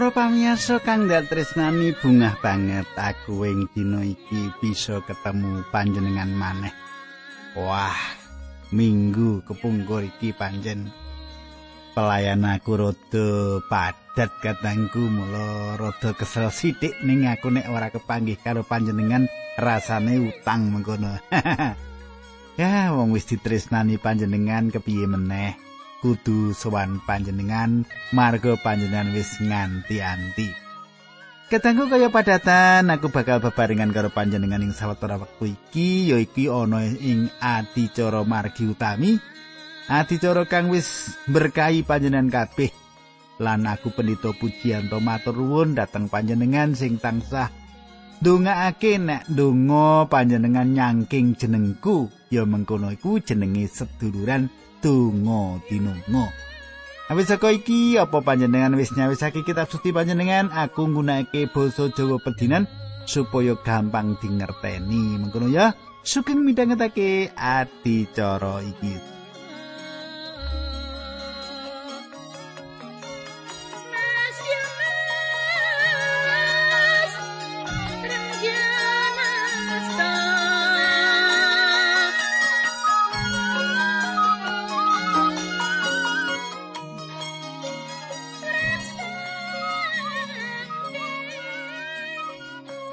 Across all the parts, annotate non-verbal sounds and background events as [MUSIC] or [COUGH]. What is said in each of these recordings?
Para pamirsa kang tresnani bungah banget aku ing dina iki bisa ketemu panjenengan maneh. Wah, minggu kepungkur iki panjen pelayan aku rada padat katangku mula rada kesel sithik ning aku nek ora kepanggih karo panjenengan rasane utang mengkono. [LAUGHS] ya wong wis ditresnani panjenengan kepiye meneh. Kudu sowan panjenengan marga panjenengan wis nganti-anti. Ketanggu kaya padatan aku bakal bebarengan karo panjenengan ing sawetara wektu iki yaiku ana ing adicara margi utami. Adicara kang wis berkahi panjenengan kabeh lan aku pendito pujian matur nuwun dhateng panjenengan sing tansah ndongaake nek ndonga panjenengan nyangking jenengku ya mengkono iku jenenge seduluran donga tinunga. Awis saka iki apa panjenengan wis nyawisake kitab suci panjenengan aku nggunakake basa Jawa pedinan supaya gampang dingerteni. Mengkono ya, sugeng midhangetake adicara iki.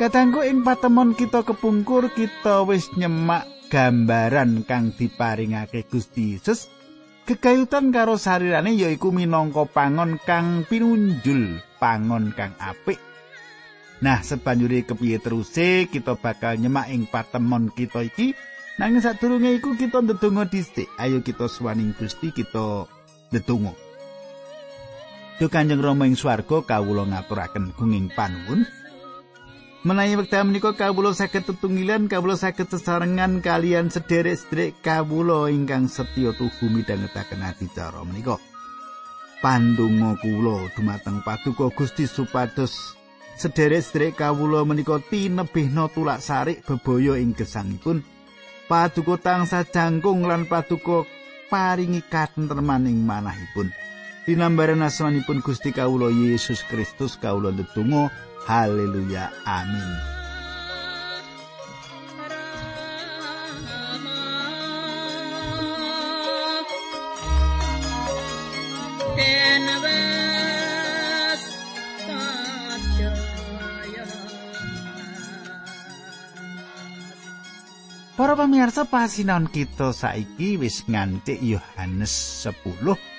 Katanggu ing patemon kita kepungkur kita wis nyemak gambaran kang diparingake Gusti Yesus. Kekayutan karo sarirane yaiku minangka pangon kang pinunjul pangon kang apik. Nah sebanjuri kepiye teruse kita bakal nyemak ing patemon kita iki. Nanging sadurunge iku kita ndedonga dhisik. Ayo kita suwaning Gusti kita ndedonga. Duh Kanjeng Rama ing swarga kawula ngaturaken gunging panuwun Menawi wekdal menika kawula saged tetunggilan kawula saged sesarengan kalian sederek-sederek kawula ingkang setya tuhu midhangetaken adicara menika. Pandonga kula dumateng Paduka Gusti supados sederek-sederek kawula menika tinebihna tulak sarik bebaya ing gesangipun. Paduka tansah jangkung lan paduka paringi katentreman ing manahipun. Dinambaran asmanipun Gusti kawula Yesus Kristus kawula ndedonga Haleluya. Amin. Para pamirsa pasinan kita saiki wis nganti Yohanes 10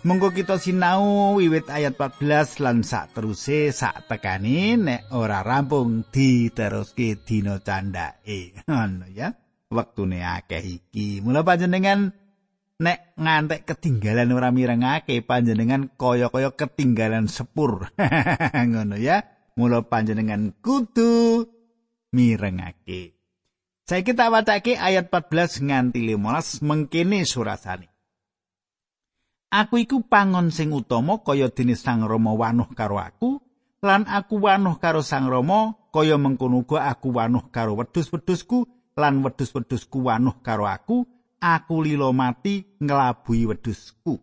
Monggo kita sinau wiwit ayat 14 lan sak teruse sak tekani nek ora rampung diteruske dina candake. [LAUGHS] Ngono ya. Wektune akeh iki. Mula panjenengan nek ngantek ketinggalan ora mirengake panjenengan kaya-kaya ketinggalan sepur. [LAUGHS] Ngono ya. Mula panjenengan kudu mirengake. Saiki tak wacake ayat 14 nganti 15 mengkene surasane. Aku iku pangon sing utama kaya dene Sang Rama wanuh karo aku, lan aku wanuh karo Sang Rama kaya mengkono uga aku wanuh karo wedhus-wedhusku lan wedhus-wedhusku wanuh karo aku, aku lilo mati ngelabui wedhusku.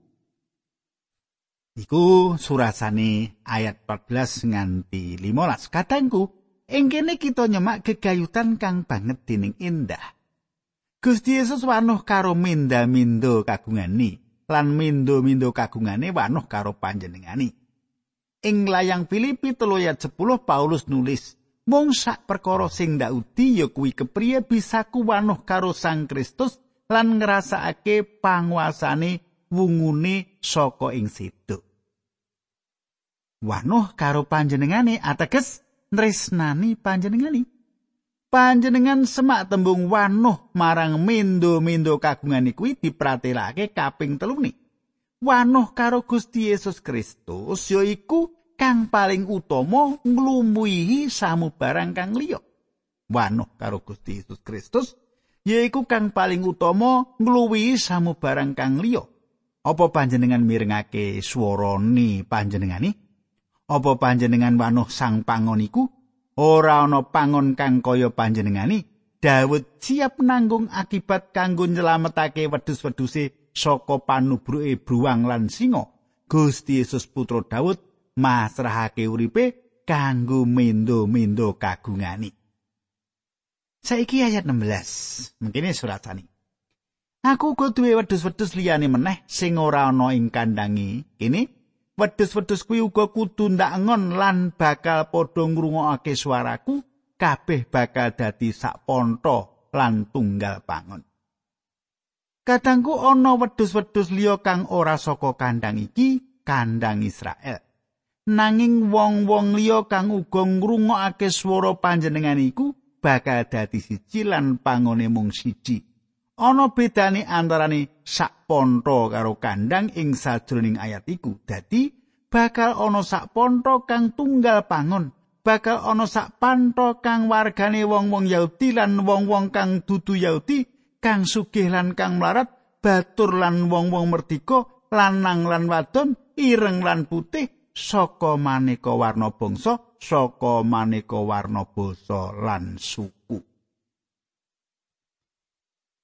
Iku surasane ayat 14 nganti 15. Katangku, ing kene kita nyemak gegayutan kang banget dening indah. Gusti Yesus wanuh karo minda-mindo kagungane. Lan mindo-mindo kagungane wanuh karo panjenengani. Ing layang Filipi 3 ayat 10 Paulus nulis, "Mung sak perkara sing ndaudi ya kuwi kepriye bisa kuwanuh karo Sang Kristus lan ngrasakake panguasane wungune saka ing situ." Wanuh karo panjenengane ateges nresnani panjenengani. Panjenengan semak tembung wanuh marang mendo-mendo kagungan kuwi dipratelake kaping telune. Wanuh karo Gusti Yesus Kristus yaiku kang paling utama nglumbuhi samubarang kang liya. Wanuh karo Gusti Yesus Kristus yaiku kang paling utama ngluwihi samubarang kang liya. Apa panjenengan mirengake swarane panjenengani? Apa panjenengan wanuh sang pangon iku? Ora ana pangon kang kaya panjenengani Daud siap nanggung akibat kanggo nyelametake wedhus-wedhuse saka panubruke bruwang lan singa Gusti Yesus putra Daud masrahake uripe kanggo mendo-mendo kagungani. Saiki ayat 16. Mungkin surat tani. Aku uga duwe wedhus-wedhus liyane meneh sing ora ana ing kandangi. Kene wedhus-wedhus kuwi uga kudu ndak lan bakal padha ngrungokake suaraku, kabeh bakal dadi sak ponto lan tunggal pangon. Kadangku ana wedhus-wedhus liya kang ora saka kandang iki, kandang Israel. Nanging wong-wong liya kang uga ngrungokake swara panjenengan iku bakal dadi siji lan pangone mung siji. Ana bedane antarane sak ponto karo kandang ing sajroning ayat iku. Dadi bakal ana sak ponto kang tunggal pangon, bakal ana sak panto kang wargane wong-wong Yahudi lan wong-wong kang dudu Yahudi kang sugih lan kang mlarat, batur lan wong-wong merdika, lanang lan wadon, ireng lan putih saka maneka warna bangsa, saka maneka warna basa lan suku.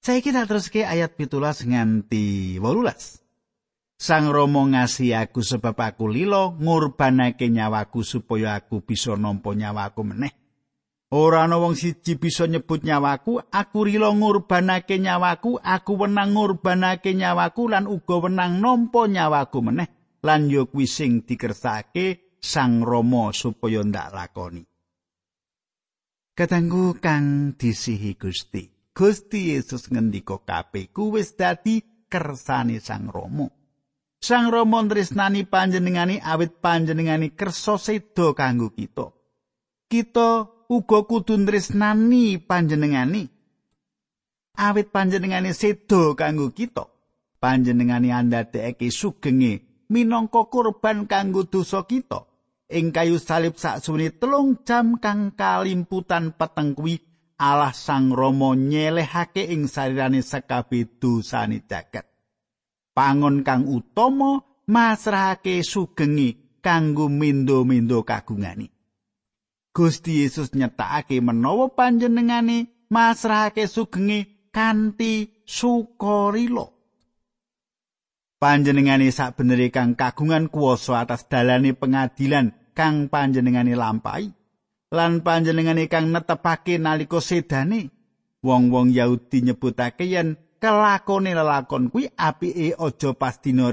Saiki tak teruske ayat pitulas nganti wolulas. Sang Romo ngasih aku sebab aku lilo ngurbanake nyawaku supaya aku bisa nampa nyawaku meneh. Ora ana wong siji bisa nyebut nyawaku, aku rila ngurbanake nyawaku, aku wenang ngurbanake nyawaku lan uga wenang nampa nyawaku meneh. Lan yo kuwi sing dikersake Sang Rama supaya ndak lakoni. Katanggu kang disihi Gusti. Gusti Yesus ngendika kabeh kuwi wis dadi kersane Sang Rama. Sang Rama tresnani panjenengani awit panjenengani kersa seda kanggo kita. Kita uga kudu tresnani panjenengani awit panjenengani sedo kanggo kita panjenengani andadekake sugenge minangka kurban kanggo dosa kita ing kayu salib saksune telung jam kang kalimputan peteng kuwi Allah Sang Rama nyelehake ing sarirane sakabeh dosane jagat. Pangon kang utama masrahake sugenge kanggo mindo-mindo kagungane. Gusti Yesus nyetakake menawa panjenengane masrahake sugenge kanthi sukarila. Panjenengane sakbenere kang kagungan kuwasa atas dalane pengadilan kang panjenengane lampahi lan panjenengane kang netepake nalika sedane wong-wong Yahudi nyebutake yen kelakone lelakon kuwi apike aja pas dina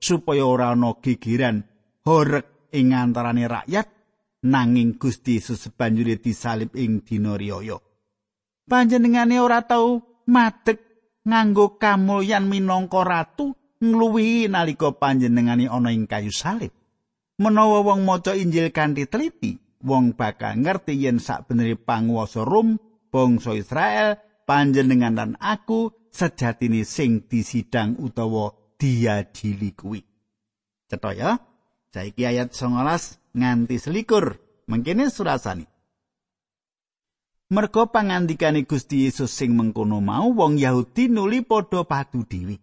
supaya ora ana gegeran horek ing antarane rakyat nanging Gusti Yesus banjure disalib ing dina riyaya. Panjenengane ora tau madeg nganggo kamulyan minangka ratu ngluwihi nalika panjenengane ana ing kayu salib. Menawa wong maca Injil kanthi teliti, wong bakal ngerti yen sakbenere panguwasa Rom, bangsa Israel, panjenengan lan aku sejatine sing disidang utawa diadili kuwi. Cetha ya. Saiki ayat 19 nganti selikur mengkene surasani Merga pangandikane Gusti Yesus sing mengkono mau wong Yahudi nuli padha padu dhewe.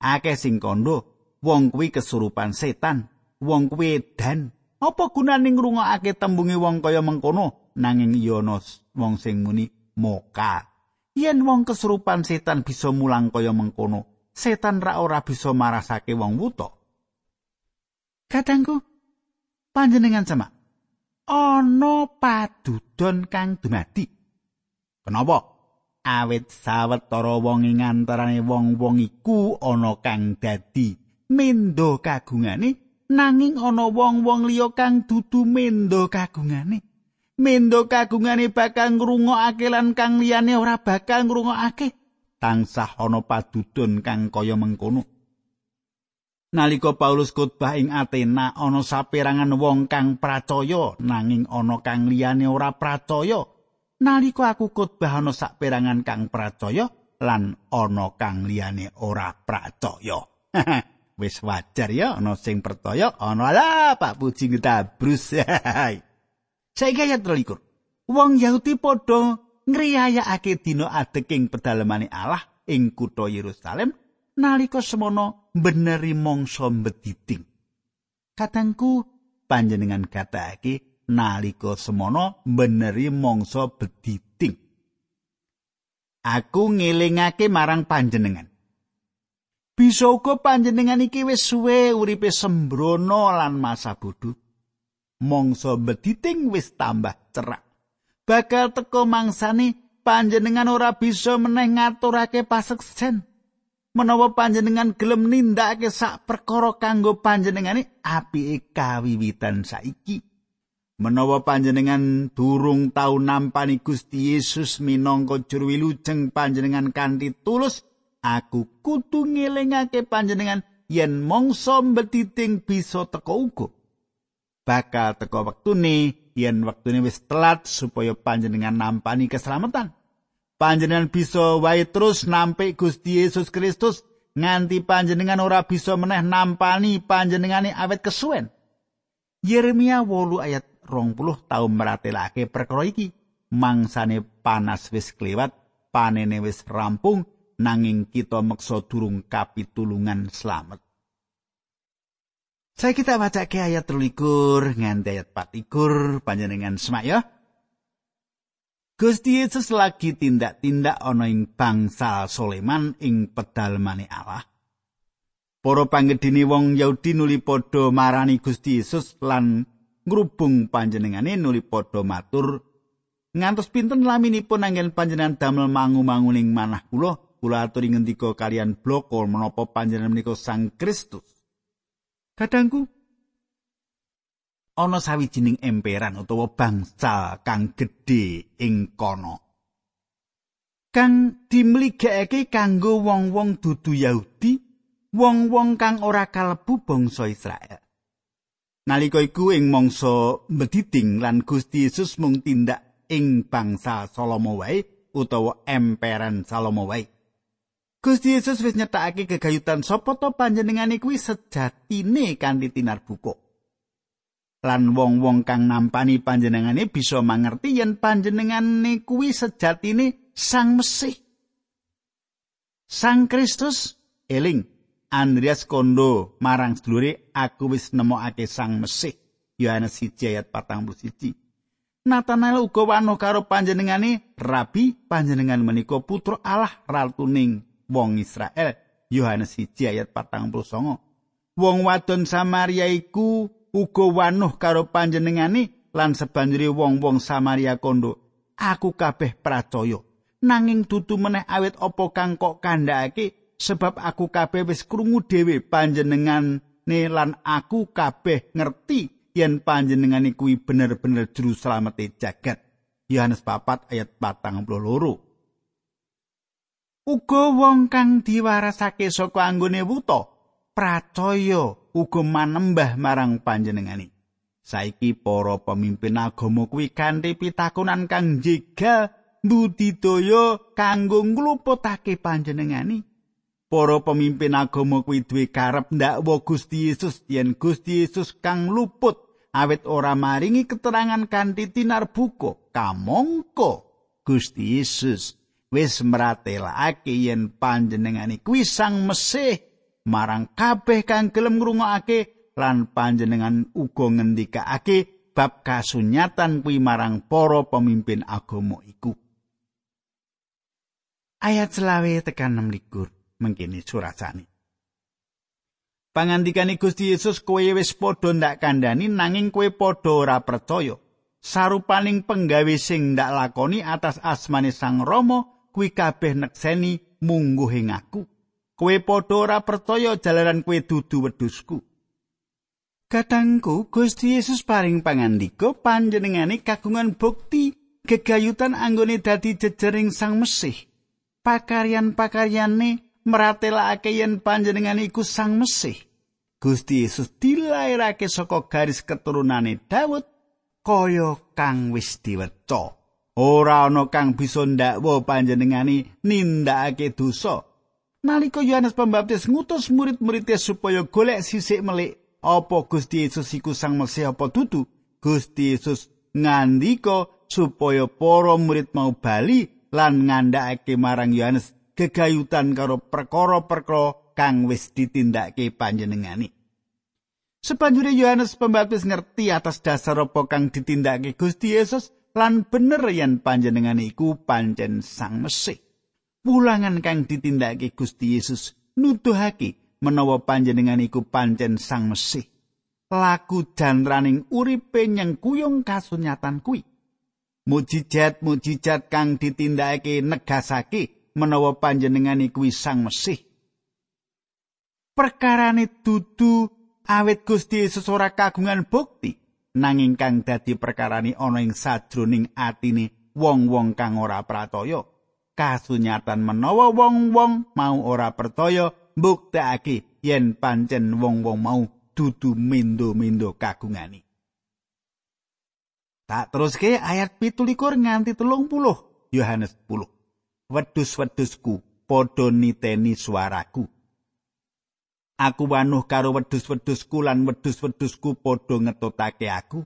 Akeh sing kandha wong kuwi kesurupan setan, wong kuwi dan apa gunane ngrungokake tembunge wong kaya mengkono nanging Yonos wong sing muni moka. Yen wong kesurupan setan bisa mulang kaya mengkono, setan ra ora bisa marasake wong wuta. Kadangku panjenengan sama ana padudon kang dumadi kenapa awit sawetara wong ing antarane wong-wong iku ana kang dadi mendo kagungane nanging ana wong-wong liya kang dudu mendo kagungane mendo kagungane bakal ngrungokake lan kang liyane ora bakal ngrungokake tansah ana padudon kang kaya mengkono Nalika Paulus khotbah ing Athena ana saperangan wong kang pracaya nanging ana kang liyane ora pracaya. Nalika aku khotbah ana saperangan kang pracaya lan ana kang liyane ora pracaya. [LAUGHS] Wis wajar ya ana sing percaya ana lah Pak Puji ngetabrus. [LAUGHS] Saiki ayat 23. Wong Yahudi padha ngriyayakake dina adeking pedalemane Allah ing kutha Yerusalem nalika semono beneri mangsa mbediting. Katangku panjenengan katake nalika semono beneri mangsa bediting. Aku ngelingake marang panjenengan. Bisa uga panjenengan iki wis suwe uripe sembrono lan masa bodho. mangsa bediting wis tambah cerak. Bakal teko mangsane panjenengan ora bisa meneh ngaturake paseksen. Menawa panjenengan gelem nindakake sak perkara kanggo panjenengane apike kawiwitan saiki. Menawa panjenengan durung tau nampani Gusti Yesus minangka juru wilujeng panjenengan kanthi tulus, aku kudu ngelingake panjenengan yen mangsa mbetiting bisa teko uga. Bakal teko wektune yen wektune wis telat supaya panjenengan nampani keselamatan. panjenengan bisa wae terus nampik Gusti Yesus Kristus nganti panjenengan ora bisa meneh nampani panjenengane awet kesuwen. Yeremia 8 ayat 20 tau meratelake perkara iki. Mangsane panas wis kliwat, panene wis rampung, nanging kita meksa durung kapitulungan slamet. Saya kita baca ke ayat 23 nganti ayat 24 panjenengan semak ya. Gusti Yesus lagi tindak-tindak ana ing bangsa Soleman ing pedalmane Allah. Para panggedhene wong Yahudi nuli padha marani Gusti Yesus lan ngrubung panjenengane nuli padha matur ngantos pinten laminipun anggen panjenengan damel mangu-manguning manah kula kula aturi ngendika kalian bloko menapa panjenengan menika Sang Kristus. Kadangku ana sawijining emperan utawa bangsa kang gedhe ing kono. Kang dimligekake kanggo wong-wong dudu Yahudi, wong-wong kang ora kalebu bangsa Israel. Nalika iku ing mangsa mediting lan Gusti Yesus mung tindak ing bangsa Salomo wae utawa emperan Salomo wae. Gusti Yesus wis nyetakake gegayutan sapa to panjenengane kuwi sejatine kanthi tinar buka. lan wong-wong kang nampani panjenengane bisa mangerti yen panjenengane kuwi sejatine Sang Mesih. Sang Kristus eling Andreas kondo marang sedulure aku wis nemokake Sang Mesih. Yohanes 1 ayat 41. Natanael uga wano karo panjenengane Rabi panjenengan menika putra Allah ratuning wong Israel. Yohanes 1 ayat 49. Wong wadon Samaria iku uga wanuh karo panjenengane lan sebanjuri wong-wong Samaria kondo aku kabeh percaya nanging dudu meneh awet apa kang kok kandhake sebab aku kabeh wis krungu dhewe panjenengane lan aku kabeh ngerti yen panjenengane kuwi bener-bener juru slamete jagat Yohanes 4 ayat 42 Uga wong kang diwarasake saka anggone wuta pracaya uga manembah marang panjenengane. Saiki para pemimpin agama kuwi kanthi pitakonan kang jegal budidaya kanggo ngluputake panjenengane. Para pemimpin agama kuwi duwe karep ndakwa Gusti Yesus yen Gusti Yesus kang luput awit ora maringi keterangan kanthi tinar buka. Kamangka Gusti Yesus wis mratelake yen panjenengane kuwi Sang Mesih marang kabeh kang gelem ngrungokake lan panjenengan uga ngendikake bab kasunyatan kuwi marang para pemimpin agama iku. Ayat selawe tekan 6 likur mengkini surasane. Pangandikane Gusti Yesus kowe wis padha ndak kandhani nanging kowe padha ora percaya. Sarupaning penggawe sing ndak lakoni atas asmane Sang Rama kuwi kabeh nekseni mungguh ing aku. Kowe padha ora percaya jalaran kowe dudu wedhusku. Katangku Gusti Yesus paring pangandika panjenengane kagungan bukti gegayutan anggone dadi jejering Sang Mesih. Pakaryan-pakaryane meratelake yen panjenengane iku Sang Mesih. Gusti Yesus dilairake saka garis keturunane Daud kaya kang wis diweca. Ora ana kang bisa ndakwa panjenengane nindakake dosa. Nalika Yohanes Pembaptis ngutus murid-muridnya supaya golek sisik melik apa Gusti Yesus iku Sang Mesih apa dudu, Gusti Yesus ngandika supaya para murid mau bali lan ngandhakake marang Yohanes gegayutan karo perkara-perkara kang wis ditindakake panjenengane. Sepanjure Yohanes Pembaptis ngerti atas dasar apa kang ditindakake Gusti Yesus lan bener yen panjenengane iku pancen Sang Mesih. Pulangan kang ditindakake Gusti Yesus nuduhake menawa panjenengan iku pancen Sang Mesih. laku janraning uripe nyengkuyung kasunyatan kuwi. Mujijat-mujijat kang ditindakake negasake menawa panjenengane kuwi Sang Mesih. Perkarane dudu awit Gusti Yesus ora kagungan bukti, nanging kang dadi perkarane ana ing sajroning atine wong-wong kang ora pratoya. Kasunyatan menawa wong-wong mau ora percaya mbuktekake yen pancen wong-wong mau dudu mindo-mindo kagungani. Tak teruske ayat pitulikur nganti telung puluh Yohanes 10. Wedus-wedusku padha niteni suaraku. Aku wanuh karo wedus-wedusku lan wedus-wedusku padha ngetotake aku.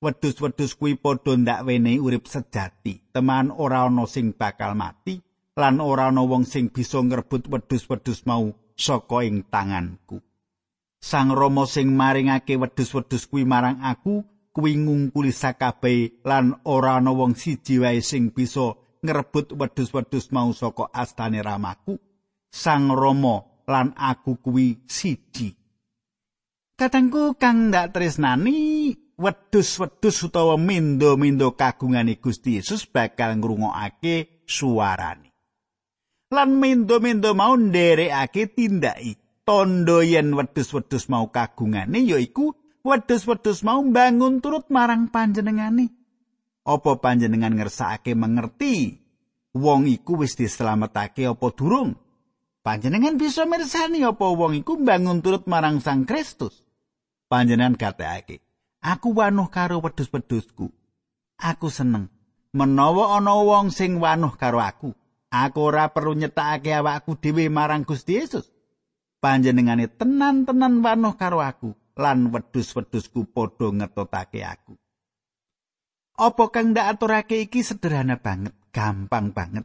Wedus-wedus kuwi padha ndak wenehi urip sejati. Teman ora ana sing bakal mati lan ora ana wong sing bisa ngrebut wedus-wedus mau saka ing tanganku. Sang Rama sing maringake wedhus-wedhus kuwi marang aku kuwi ngungkuli sakabehe lan ora ana wong siji wae sing bisa ngrebut wedhus-wedhus mau saka astane Ramaku. Sang Rama lan aku kuwi siji. Katengku kang ndak tresnani wedhus-wedhus utawa mindo-mindo kagungane Gusti Yesus bakal ngrungokake suarane. Lan mindo-mindo mau nderekake tindaki tondo yen wedhus-wedhus mau kagungane yaiku wedhus-wedhus mau bangun turut marang panjenengane. Apa panjenengan ngersakake mengerti wong iku wis dislametake apa durung? Panjenengan bisa mirsani apa wong iku bangun turut marang Sang Kristus. Panjenengan gatekake, aku wanuh karo wedhus-wedhusku. Aku seneng menawa ana wong sing wanuh karo aku. Aku ora perlu nyetakake awakku dhewe marang Gusti Yesus. panjenengane tenan-tenan wanuh karo aku lan wedhus-wedhusku padha ngetotake aku. Apa kang ndak aturake iki sederhana banget, gampang banget.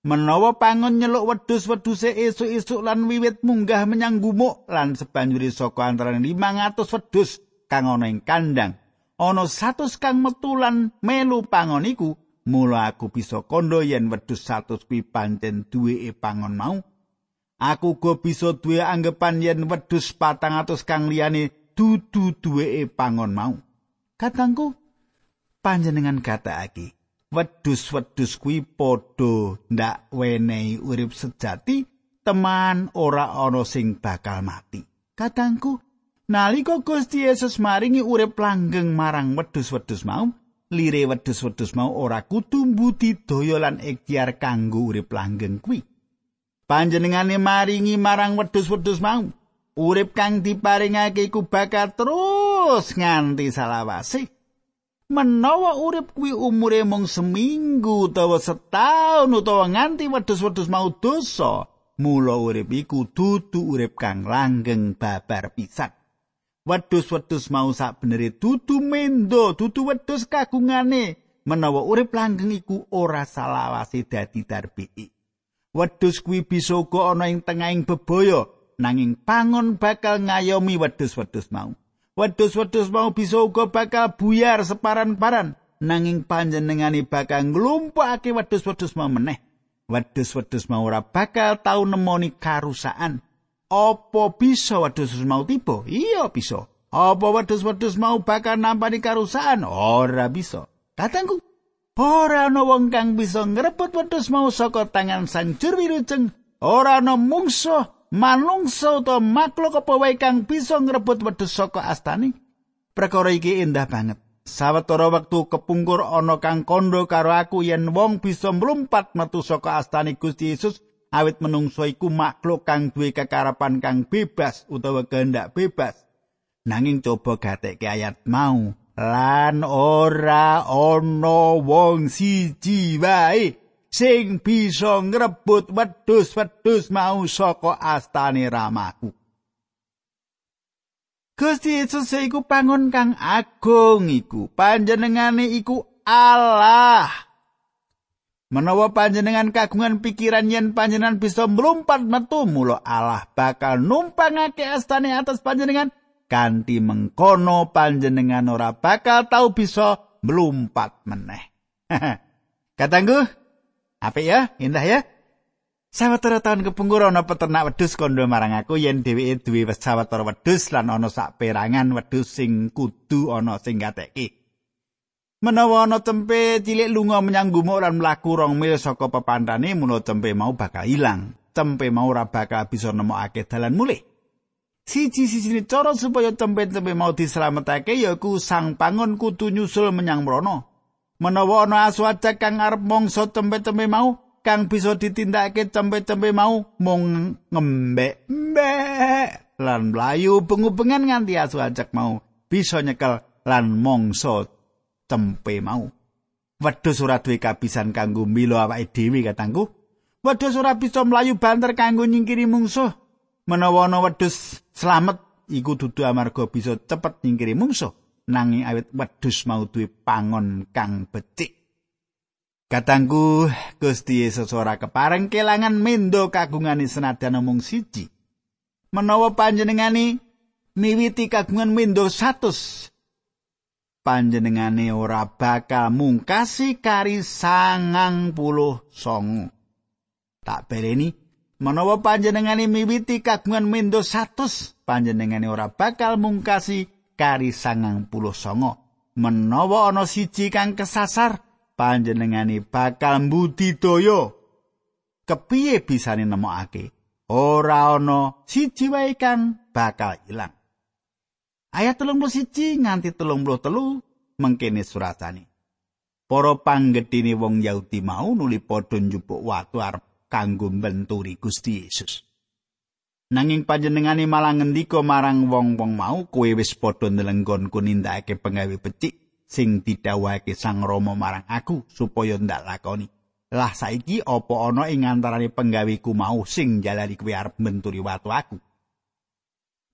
Menawa pangon nyeluk wedhus-wedhuse esuk-esuk lan wiwit munggah menyang gumuk lan sebanjuri saka antarané 500 wedhus kang ana ing kandang, ana 100 kang metu lan melu pangon iku, mula aku bisa kondo yen wedhus 100 kuwi pancen duweke pangon mau. Aku go bisa duwe anggapan yen wedhus 400 kang liyane dudu duweke pangon mau. Katangku panjenengan gatekake wedhus-wedhus kuwi padha ndak wenehi urip sejati teman ora ana sing bakal mati. Katangku nalika Gusti Yesus maringi urip langgeng marang wedhus-wedhus mau, lire wedhus-wedhus mau ora kudu mbudidaya lan ikhtiar kanggo urip langgeng kuwi. panjenengane maringi marang wedhus-wedhus mau urip kang diparingake iku bakal terus nganti salawase menawa urip kuwi umure mung seminggu utawa setahun utawa nganti wedhus-wedhus mau dosa mula urip iku dudu urip kang langgeng babar pisan. Wedhus-wedhus mau sak benere dudu mendo dudu wedhus kagungane menawa urip langgeng iku ora salawase dadi darbiki wedhus kuwi bisa uga ana ing tengahing bebaya nanging pangon bakal ngayomi wedhus-wedhus mau wedhus-wedhus mau bisa uga bakal buyar separan-paran. Nanging panjenengane bakal nglumpukake wedhus-wedhus mau meneh. Wedhus-wedhus mau ora bakal tau nemoni karusakan. Apa bisa wedhus mau tiba? Iya bisa. Apa wedhus-wedhus mau bakal nampani karusakan? Ora bisa. Katangku Ora ana wong kang bisa ngrebut wedhus mau saka tangan sang jur wirujeng. Ora ana mungsuh, manungsa utawa makhluk apa wae kang bisa ngrebut wedhus saka astani. Perkara iki indah banget. Sawetara wektu kepungkur ana kang kondo karo aku yen wong bisa mlumpat metu saka astani Gusti Yesus awit menungso iku makhluk kang duwe kekarapan kang bebas utawa kehendak bebas. Nanging coba gatekke ayat mau. lan ora ana wong siji wae sing bisa ngrebut wedhus-wedhus mau saka astane ramaku. Gusti Yesus iku pangon kang agung iku. Panjenengane iku Allah. Menawa panjenengan kagungan pikiran yen panjenengan bisa mlumpat metu mula Allah bakal numpangake astane atas panjenengan kanthi mengkono panjenengan ora bakal tau bisa mlumpat meneh. [LAUGHS] Katanggu, apik ya, indah ya. Sawetara taun kepungkur ana peternak wedhus kandha marang aku yen dheweke duwe sawetara wedhus lan ana saperangan wedhus sing kudu ana sing gatekke. Menawa ana tempe cilik lunga menyang gumuk lan mlaku rong mil saka pepantane mulo tempe mau bakal ilang. Tempe mau ora bakal bisa nemokake dalan mulih. Siji-sijine cara supaya tempe-tempe mau dislametake yaiku sang pangon kudu nyusul menyang mrono. Menawa ana asu kang arep mangsa tempe-tempe mau, kang bisa ditindakake tempe-tempe mau mung ngembek mbek lan mlayu bengu-bengan nganti asu ajak mau bisa nyekel lan mongso tempe mau. Wedhus ora duwe kabisan kanggo milo awake dhewe katangku. Wedhus ora bisa mlayu banter kanggo nyingkiri mungsuh menawa ana wedhus slamet iku dudu amarga bisa cepet nyingkiri mungsuh nanging awit wedhus mau duwe pangon kang becik Katangku Gusti Yesus ora kepareng kelangan mendo kagungane senajan mung siji. Menawa panjenengane miwiti kagungan mendo 100 panjenengane ora bakal mungkasi kari sangang puluh songo. Tak beleni, menawa panjenengane miwiti kagungan mendo 100 panjenengane ora bakal mungkasi kari sangang puluh songo. Menawa ana siji kang kesasar, panjenengane bakal mbudidaya. Kepiye bisane nemokake? Ora ana siji wae kang bakal ilang. Ayat 31 nganti 33 mengkene suratane. Para panggedhine wong Yahudi mau nuli padha njupuk watu arep kanggo mbenturi Gusti Yesus nanging panjenengane malah ngendika marang wong-wong mau kowe wis padha nelenggonku nindakake pengawe becik sing didhawuhake Sang Rama marang aku supaya ndak lakoni. Lah saiki apa ana ing antarané penggaweku mau sing jalari kuwi arep menturi watu aku?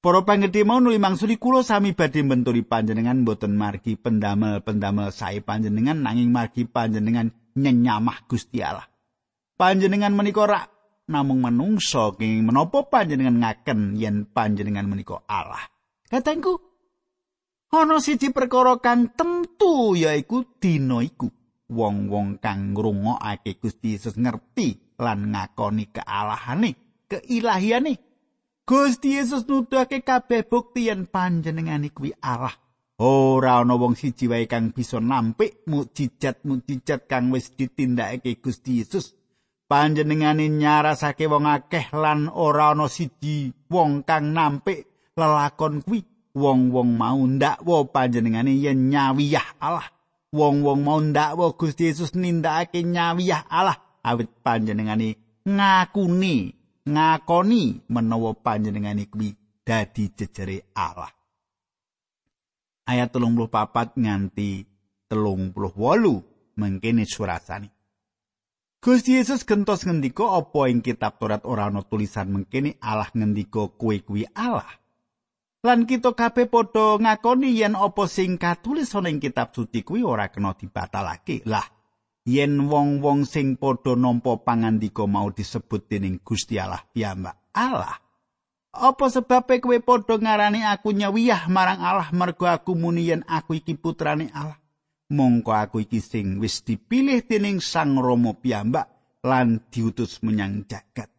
Para panggedhe mau nuli mangsuli kula sami badhe menturi panjenengan boten margi pendamel-pendamel sae panjenengan nanging margi panjenengan nyenyamah Gusti Allah. Panjenengan menika rak namung menungso kenging menapa panjenengan ngaken yen panjenengan menika Allah. Katengku, ana siji perkara kang tentu yaiku dina iku. Wong-wong kang ngrungokake Gusti Yesus ngerti lan ngakoni kealahane keilahiyane. Gusti Yesus nuduhake kabeh bukti yen panjenengane kuwi Allah. Ora ana wong siji wae kang bisa nampik mukjizat-mukjizat kang wis ditindakake Gusti Yesus panjenengane nyarasake wong akeh lan ora ana siji wong kang nampik lelakon kuwi wong-wong mau ndakwa panjenengane yen nyawiyah Allah. Wong-wong mau ndakwa Gusti Yesus nindakake nyawiyah Allah awit panjenengane ngakuni, ngakoni menawa panjenengane kuwi dadi jejere Allah. Ayat 34 nganti 38 mengkene surasane. Gusti Yesus gentos ngendika apa ing kitab Taurat? Ora ana tulisan mengkene Allah ngendika kowe kuwi Allah. lan kita kabeh padha ngakoni yen apa sing katulis ana ing kitab suci kuwi ora kena dibatalake. Lah yen wong-wong sing padha nampa pangandika mau disebut dening Gusti Allah piyambak Allah. Apa sebabe kowe padha ngarani aku nyawiyah marang Allah mergo aku muni yen aku iki putrane Allah mongko aku iki sing wis dipilih dening Sang Rama piyambak lan diutus menyang jagat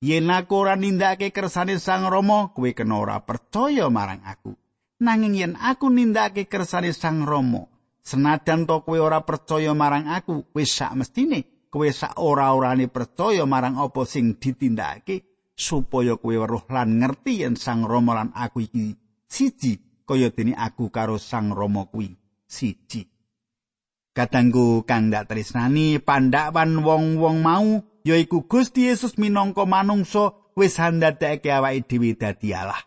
Yen aku ora nindakake kersane Sang Rama, kowe kena ora percaya marang aku. Nanging yen aku nindakake kersane Sang Rama, senajan to kowe ora percaya marang aku, wis sak mestine kowe sak ora-orane percaya marang apa sing ditindakake supaya kowe weruh lan ngerti yen Sang Rama lan aku iki siji kaya dene aku karo Sang Rama kuwi siji. Kadangku kang dak tresnani pandhawan wong-wong mau yaiku Gusti Yesus minangka manungsa wis handadake awake dhewe dadi Allah.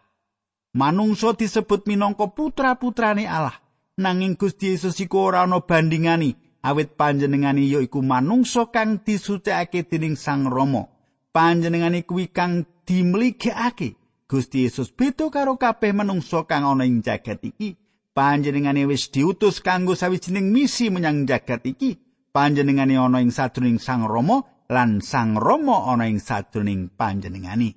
Manungsa disebut minangka putra-putrane Allah. Nanging Gusti Yesus iku ora ana bandingani awit panjenengane yaiku manungsa kang disucikake dening Sang Rama. Panjenengane kuwi kang dimligekake. Gusti Yesus beda karo kabeh manungsa kang ana ing jagat iki. Panjenengane wis diutus kanggo sawijining misi menyang jagat iki. Panjenengane ana ing sadurunging Sang Rama lan Sang Rama ana ing sajroning panjenengani.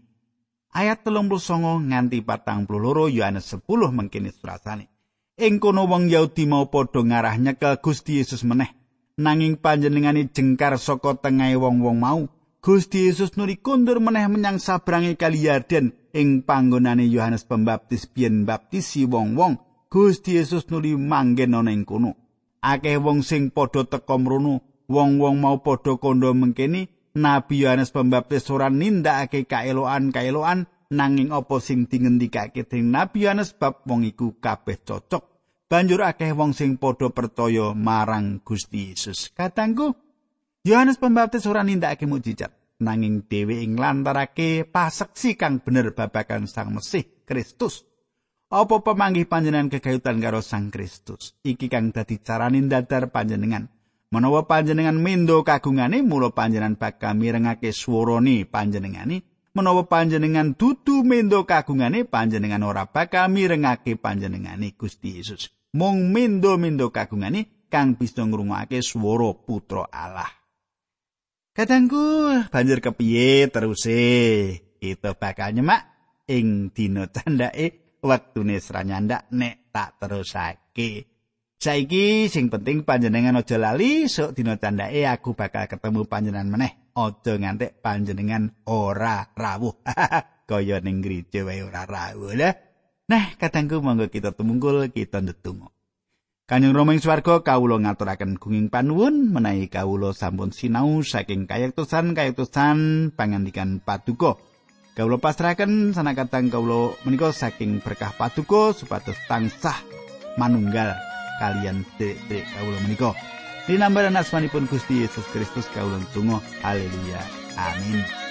Ayat 39 nganti 42 Yohanes 10 mengkini surasane. Ing kono wong Yahudi mau padha ngarah nyekel Gusti Yesus meneh. Nanging panjenengani jengkar saka tengahe wong-wong mau, Gusti Yesus nuli kundur meneh menyang sabrangi kali Yarden ing panggonane Yohanes Pembaptis biyen baptisi wong-wong. Gusti Yesus nuli manggen ana ing kono. Akeh wong sing padha teka mrono, wong-wong mau padha kandha mengkeni, Nabi Yohanes Pembaptis ora nindakake kaeloan-kaeloan nanging apa sing dingendikake dening Nabi Yohanes bab wong iku kabeh cocok. Banjur akeh wong sing padha percaya marang Gusti Yesus. Katangku, Yohanes Pembaptis ora nindakake mujizat, nanging dhewe ing lantarake paseksi kang bener babagan Sang Mesih Kristus. Apa pemanggih panjenengan kegayutan karo Sang Kristus? Iki kang dadi carane dadar panjenengan. Menawa panjenengan mendo kagungane, mula panjenengan bakal mirengake swarane panjenengane. Menawa panjenengan dudu mendo kagungane, panjenengan ora bakal mirengake panjenengane Gusti Yesus. Mung mendo-mendo kagungane kang bisa ngrungokake swara Putra Allah. Kadangku banjur kepiye teruse kita bakal nyemak ing dina candake wektune sranyandak nek tak terusake. Saiki sing penting panjenengan aja lali sok dina candake aku bakal ketemu panjenengan meneh. Aja ngantek panjenengan ora rawuh. [LAUGHS] Kaya ning gereja wae ora rawuh lah. Nah, kadangku monggo kita tumungkul kita ndedonga. Kanjeng Rama ing swarga kawula ngaturaken gunging panuwun menawi kawula sampun sinau saking kayektosan kayektosan pangandikan paduka. Kawula pasrahaken sanakatang kawula menika saking berkah paduka supados tansah manunggal kalian dek-dek kawula menika. Dinambaran asmanipun Gusti Yesus Kristus kawula tunggu. Haleluya. Amin.